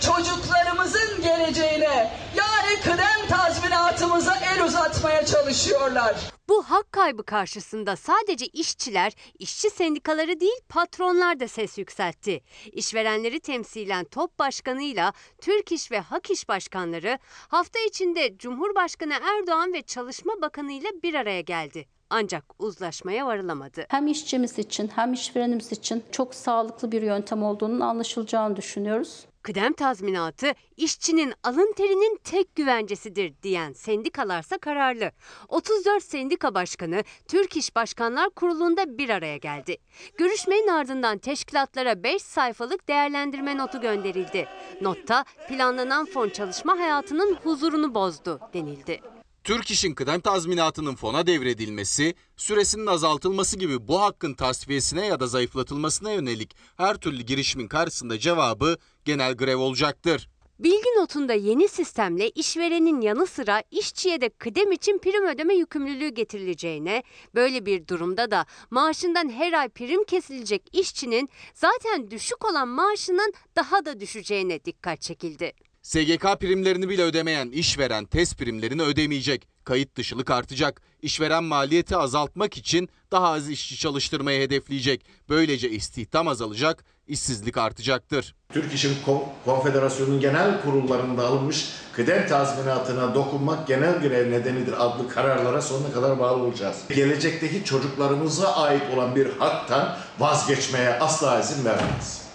çocuklarımızın geleceğine yani kıdem tazminatımıza el uzatmaya çalışıyorlar. Bu hak kaybı karşısında sadece işçiler, işçi sendikaları değil patronlar da ses yükseltti. İşverenleri temsilen TOP Başkanı'yla Türk İş ve Hak İş Başkanları hafta içinde Cumhurbaşkanı Erdoğan ve Çalışma Bakanı ile bir araya geldi. Ancak uzlaşmaya varılamadı. Hem işçimiz için hem işverenimiz için çok sağlıklı bir yöntem olduğunun anlaşılacağını düşünüyoruz. Kıdem tazminatı işçinin alın terinin tek güvencesidir diyen sendikalarsa kararlı. 34 sendika başkanı Türk İş Başkanlar Kurulu'nda bir araya geldi. Görüşmenin ardından teşkilatlara 5 sayfalık değerlendirme notu gönderildi. Notta planlanan fon çalışma hayatının huzurunu bozdu denildi. Türk İş'in kıdem tazminatının fona devredilmesi, süresinin azaltılması gibi bu hakkın tasfiyesine ya da zayıflatılmasına yönelik her türlü girişimin karşısında cevabı genel grev olacaktır. Bilgi notunda yeni sistemle işverenin yanı sıra işçiye de kıdem için prim ödeme yükümlülüğü getirileceğine, böyle bir durumda da maaşından her ay prim kesilecek işçinin zaten düşük olan maaşının daha da düşeceğine dikkat çekildi. SGK primlerini bile ödemeyen işveren test primlerini ödemeyecek. Kayıt dışılık artacak. İşveren maliyeti azaltmak için daha az işçi çalıştırmayı hedefleyecek. Böylece istihdam azalacak, işsizlik artacaktır. Türk İş'in Konfederasyonu'nun genel kurullarında alınmış kıdem tazminatına dokunmak genel grev nedenidir adlı kararlara sonuna kadar bağlı olacağız. Gelecekteki çocuklarımıza ait olan bir haktan vazgeçmeye asla izin vermeyiz.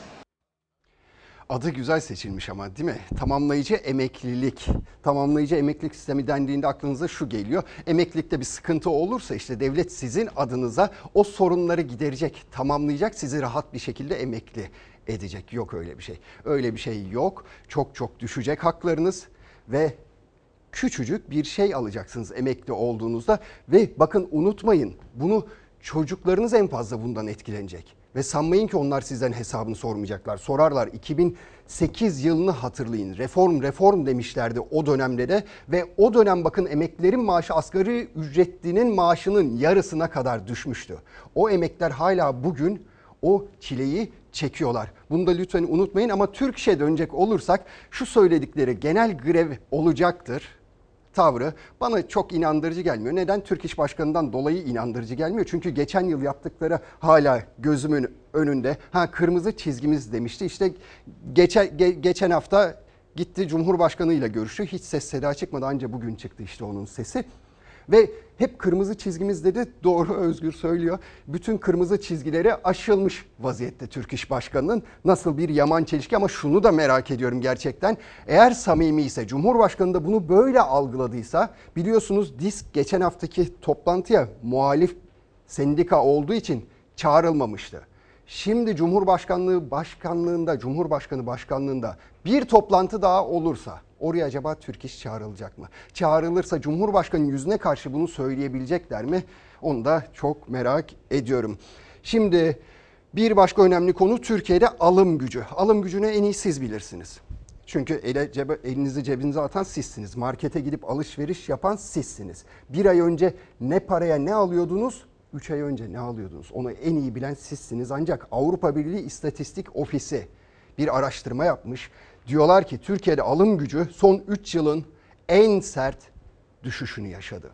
Adı güzel seçilmiş ama değil mi? Tamamlayıcı emeklilik. Tamamlayıcı emeklilik sistemi dendiğinde aklınıza şu geliyor. Emeklilikte bir sıkıntı olursa işte devlet sizin adınıza o sorunları giderecek, tamamlayacak, sizi rahat bir şekilde emekli edecek. Yok öyle bir şey. Öyle bir şey yok. Çok çok düşecek haklarınız ve küçücük bir şey alacaksınız emekli olduğunuzda ve bakın unutmayın bunu çocuklarınız en fazla bundan etkilenecek. Ve sanmayın ki onlar sizden hesabını sormayacaklar. Sorarlar 2008 yılını hatırlayın. Reform reform demişlerdi o dönemde ve o dönem bakın emeklerin maaşı asgari ücretlinin maaşının yarısına kadar düşmüştü. O emekler hala bugün o çileyi çekiyorlar. Bunu da lütfen unutmayın ama Türk İş'e dönecek olursak şu söyledikleri genel grev olacaktır tavrı bana çok inandırıcı gelmiyor. Neden? Türk İş Başkanı'ndan dolayı inandırıcı gelmiyor. Çünkü geçen yıl yaptıkları hala gözümün önünde. Ha kırmızı çizgimiz demişti. İşte geçen, ge- geçen hafta gitti Cumhurbaşkanı ile görüştü. Hiç ses seda çıkmadı ancak bugün çıktı işte onun sesi. Ve hep kırmızı çizgimiz dedi. Doğru Özgür söylüyor. Bütün kırmızı çizgileri aşılmış vaziyette Türk İş Başkanı'nın. Nasıl bir yaman çelişki ama şunu da merak ediyorum gerçekten. Eğer samimi ise Cumhurbaşkanı da bunu böyle algıladıysa biliyorsunuz DİSK geçen haftaki toplantıya muhalif sendika olduğu için çağrılmamıştı. Şimdi Cumhurbaşkanlığı başkanlığında, Cumhurbaşkanı başkanlığında bir toplantı daha olursa oraya acaba Türk İş çağrılacak mı? Çağrılırsa Cumhurbaşkanı yüzüne karşı bunu söyleyebilecekler mi? Onu da çok merak ediyorum. Şimdi bir başka önemli konu Türkiye'de alım gücü. Alım gücünü en iyi siz bilirsiniz. Çünkü ele, cebe, elinizi cebinize atan sizsiniz. Markete gidip alışveriş yapan sizsiniz. Bir ay önce ne paraya ne alıyordunuz? 3 ay önce ne alıyordunuz? Onu en iyi bilen sizsiniz. Ancak Avrupa Birliği İstatistik Ofisi bir araştırma yapmış. Diyorlar ki Türkiye'de alım gücü son 3 yılın en sert düşüşünü yaşadı.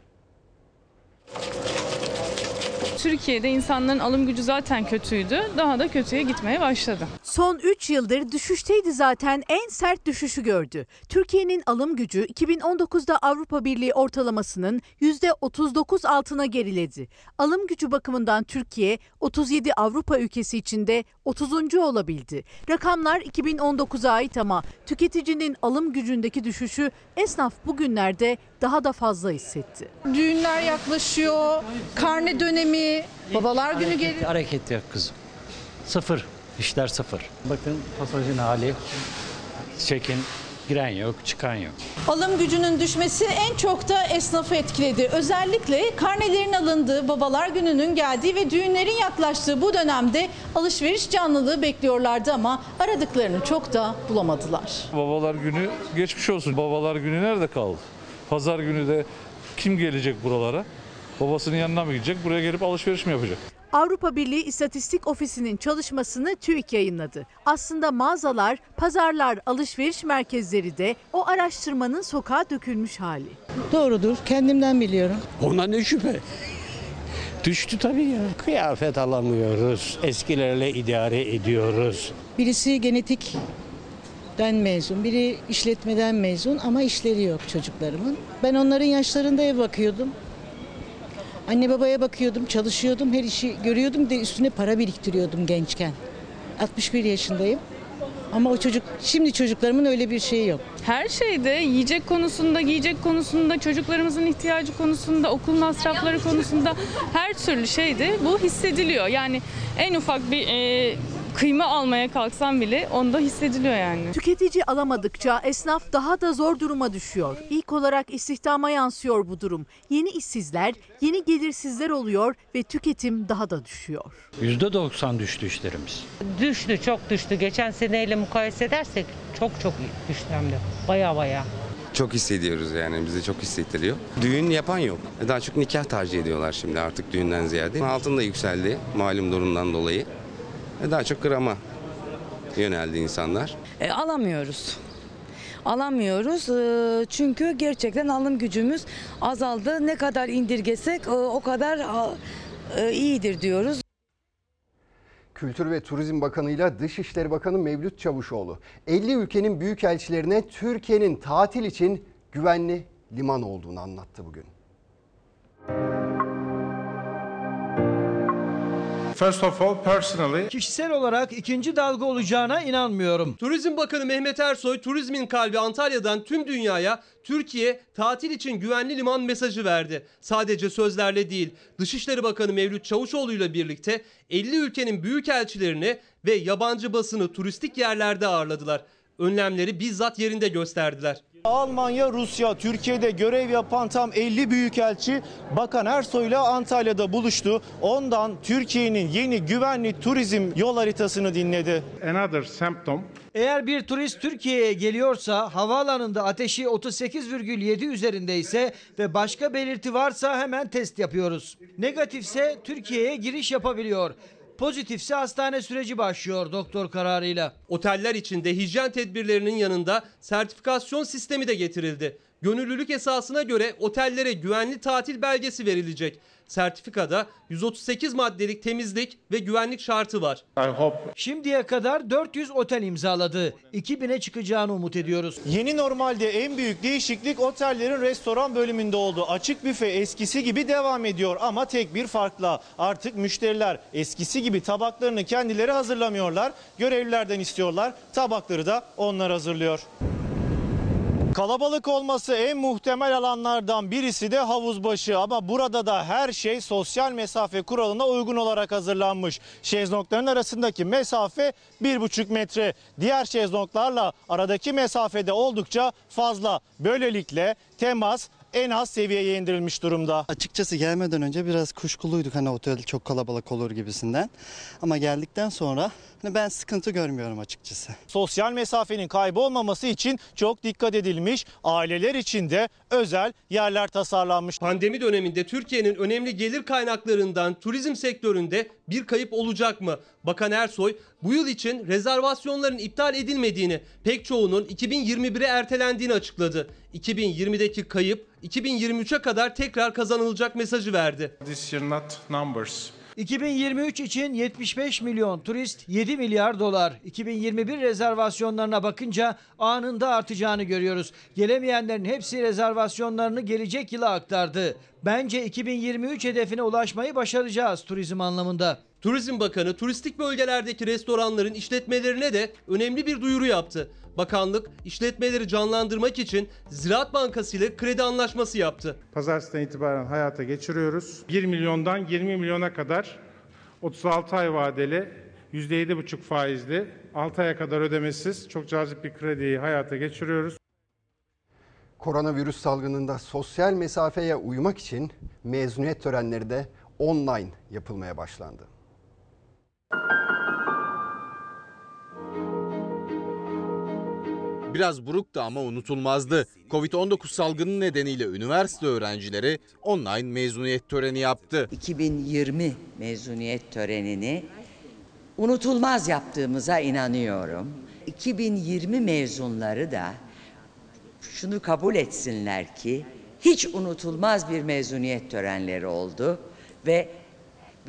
Türkiye'de insanların alım gücü zaten kötüydü. Daha da kötüye gitmeye başladı. Son 3 yıldır düşüşteydi zaten en sert düşüşü gördü. Türkiye'nin alım gücü 2019'da Avrupa Birliği ortalamasının %39 altına geriledi. Alım gücü bakımından Türkiye 37 Avrupa ülkesi içinde 30. olabildi. Rakamlar 2019'a ait ama tüketicinin alım gücündeki düşüşü esnaf bugünlerde daha da fazla hissetti. Düğünler yaklaşıyor, karne dönemi, babalar günü Hareket, geliyor. hareket yok kızım. Sıfır. İşler sıfır. Bakın pasajın hali. Çekin. Giren yok, çıkan yok. Alım gücünün düşmesi en çok da esnafı etkiledi. Özellikle karnelerin alındığı, babalar gününün geldiği ve düğünlerin yaklaştığı bu dönemde alışveriş canlılığı bekliyorlardı ama aradıklarını çok da bulamadılar. Babalar günü geçmiş olsun. Babalar günü nerede kaldı? Pazar günü de kim gelecek buralara? Babasının yanına mı gidecek? Buraya gelip alışveriş mi yapacak? Avrupa Birliği İstatistik Ofisi'nin çalışmasını TÜİK yayınladı. Aslında mağazalar, pazarlar, alışveriş merkezleri de o araştırmanın sokağa dökülmüş hali. Doğrudur. Kendimden biliyorum. Ona ne şüphe? Düştü tabii ya. Kıyafet alamıyoruz. Eskilerle idare ediyoruz. Birisi genetikten mezun, biri işletmeden mezun ama işleri yok çocuklarımın. Ben onların yaşlarında ev bakıyordum. Anne babaya bakıyordum, çalışıyordum, her işi görüyordum de üstüne para biriktiriyordum gençken. 61 yaşındayım. Ama o çocuk, şimdi çocuklarımın öyle bir şeyi yok. Her şeyde yiyecek konusunda, giyecek konusunda, çocuklarımızın ihtiyacı konusunda, okul masrafları konusunda her türlü şeyde bu hissediliyor. Yani en ufak bir e, kıyma almaya kalksam bile onda hissediliyor yani. Tüketici alamadıkça esnaf daha da zor duruma düşüyor. İlk olarak istihdama yansıyor bu durum. Yeni işsizler, yeni gelirsizler oluyor ve tüketim daha da düşüyor. %90 düştü işlerimiz. Düştü, çok düştü. Geçen seneyle mukayese edersek çok çok düştü hem de. Baya baya. Çok hissediyoruz yani bize çok hissettiriyor. Düğün yapan yok. Daha çok nikah tercih ediyorlar şimdi artık düğünden ziyade. Altın da yükseldi malum durumdan dolayı. Daha çok grama yöneldi insanlar. E, alamıyoruz. Alamıyoruz e, çünkü gerçekten alım gücümüz azaldı. Ne kadar indirgesek e, o kadar e, iyidir diyoruz. Kültür ve Turizm Bakanı ile Dışişleri Bakanı Mevlüt Çavuşoğlu 50 ülkenin büyükelçilerine Türkiye'nin tatil için güvenli liman olduğunu anlattı bugün. First of all, personally... Kişisel olarak ikinci dalga olacağına inanmıyorum. Turizm Bakanı Mehmet Ersoy, turizmin kalbi Antalya'dan tüm dünyaya Türkiye tatil için güvenli liman mesajı verdi. Sadece sözlerle değil, Dışişleri Bakanı Mevlüt Çavuşoğlu ile birlikte 50 ülkenin büyükelçilerini ve yabancı basını turistik yerlerde ağırladılar. Önlemleri bizzat yerinde gösterdiler. Almanya, Rusya, Türkiye'de görev yapan tam 50 büyükelçi Bakan Ersoy'la Antalya'da buluştu. Ondan Türkiye'nin yeni güvenli turizm yol haritasını dinledi. Another symptom Eğer bir turist Türkiye'ye geliyorsa havaalanında ateşi 38,7 üzerindeyse ve başka belirti varsa hemen test yapıyoruz. Negatifse Türkiye'ye giriş yapabiliyor. Pozitifse hastane süreci başlıyor doktor kararıyla. Oteller içinde hijyen tedbirlerinin yanında sertifikasyon sistemi de getirildi. Gönüllülük esasına göre otellere güvenli tatil belgesi verilecek. Sertifikada 138 maddelik temizlik ve güvenlik şartı var. Şimdiye kadar 400 otel imzaladı. 2000'e çıkacağını umut ediyoruz. Yeni normalde en büyük değişiklik otellerin restoran bölümünde oldu. Açık büfe eskisi gibi devam ediyor ama tek bir farkla. Artık müşteriler eskisi gibi tabaklarını kendileri hazırlamıyorlar. Görevlilerden istiyorlar. Tabakları da onlar hazırlıyor. Kalabalık olması en muhtemel alanlardan birisi de havuzbaşı ama burada da her şey sosyal mesafe kuralına uygun olarak hazırlanmış. Şezlongların arasındaki mesafe 1,5 metre. Diğer şezlonglarla aradaki mesafede oldukça fazla. Böylelikle temas en az seviyeye indirilmiş durumda. Açıkçası gelmeden önce biraz kuşkuluyduk hani otel çok kalabalık olur gibisinden. Ama geldikten sonra ben sıkıntı görmüyorum açıkçası. Sosyal mesafenin kaybolmaması için çok dikkat edilmiş. Aileler için de özel yerler tasarlanmış. Pandemi döneminde Türkiye'nin önemli gelir kaynaklarından turizm sektöründe bir kayıp olacak mı? Bakan Ersoy bu yıl için rezervasyonların iptal edilmediğini, pek çoğunun 2021'e ertelendiğini açıkladı. 2020'deki kayıp 2023'e kadar tekrar kazanılacak mesajı verdi. this year not numbers. 2023 için 75 milyon turist 7 milyar dolar. 2021 rezervasyonlarına bakınca anında artacağını görüyoruz. Gelemeyenlerin hepsi rezervasyonlarını gelecek yıla aktardı. Bence 2023 hedefine ulaşmayı başaracağız turizm anlamında. Turizm Bakanı turistik bölgelerdeki restoranların işletmelerine de önemli bir duyuru yaptı. Bakanlık işletmeleri canlandırmak için Ziraat Bankası ile kredi anlaşması yaptı. Pazartesinden itibaren hayata geçiriyoruz. 1 milyondan 20 milyona kadar 36 ay vadeli %7,5 faizli 6 aya kadar ödemesiz çok cazip bir krediyi hayata geçiriyoruz. Koronavirüs salgınında sosyal mesafeye uymak için mezuniyet törenleri de online yapılmaya başlandı. Biraz buruktu ama unutulmazdı. Covid-19 salgını nedeniyle üniversite öğrencileri online mezuniyet töreni yaptı. 2020 mezuniyet törenini unutulmaz yaptığımıza inanıyorum. 2020 mezunları da şunu kabul etsinler ki hiç unutulmaz bir mezuniyet törenleri oldu ve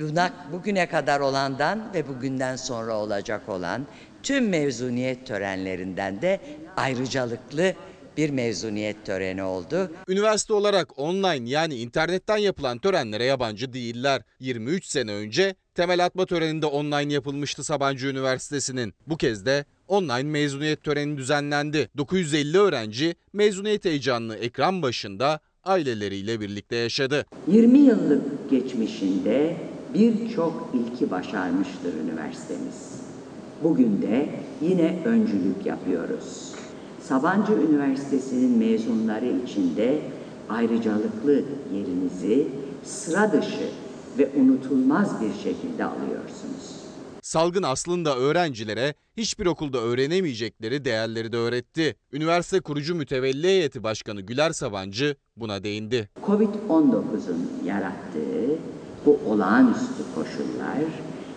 buna, bugüne kadar olandan ve bugünden sonra olacak olan tüm mezuniyet törenlerinden de ayrıcalıklı bir mezuniyet töreni oldu. Üniversite olarak online yani internetten yapılan törenlere yabancı değiller. 23 sene önce temel atma töreninde online yapılmıştı Sabancı Üniversitesi'nin. Bu kez de online mezuniyet töreni düzenlendi. 950 öğrenci mezuniyet heyecanını ekran başında aileleriyle birlikte yaşadı. 20 yıllık geçmişinde birçok ilki başarmıştır üniversitemiz. Bugün de yine öncülük yapıyoruz. Sabancı Üniversitesi'nin mezunları içinde ayrıcalıklı yerinizi sıra dışı ve unutulmaz bir şekilde alıyorsunuz. Salgın aslında öğrencilere hiçbir okulda öğrenemeyecekleri değerleri de öğretti. Üniversite kurucu mütevelli heyeti başkanı Güler Sabancı buna değindi. Covid-19'un yarattığı bu olağanüstü koşullar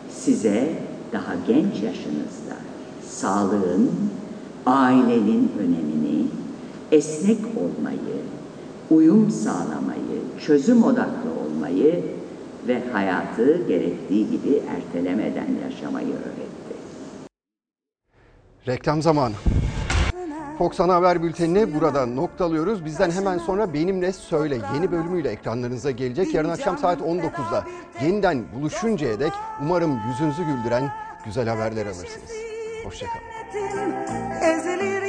size daha genç yaşınızda sağlığın, ailenin önemini, esnek olmayı, uyum sağlamayı, çözüm odaklı olmayı ve hayatı gerektiği gibi ertelemeden yaşamayı öğretti. Reklam zamanı. Fox Ana Haber Bülteni'ni burada noktalıyoruz. Bizden hemen sonra Benimle Söyle yeni bölümüyle ekranlarınıza gelecek. Yarın akşam saat 19'da yeniden buluşuncaya dek umarım yüzünüzü güldüren güzel haberler alırsınız. Hoşçakalın.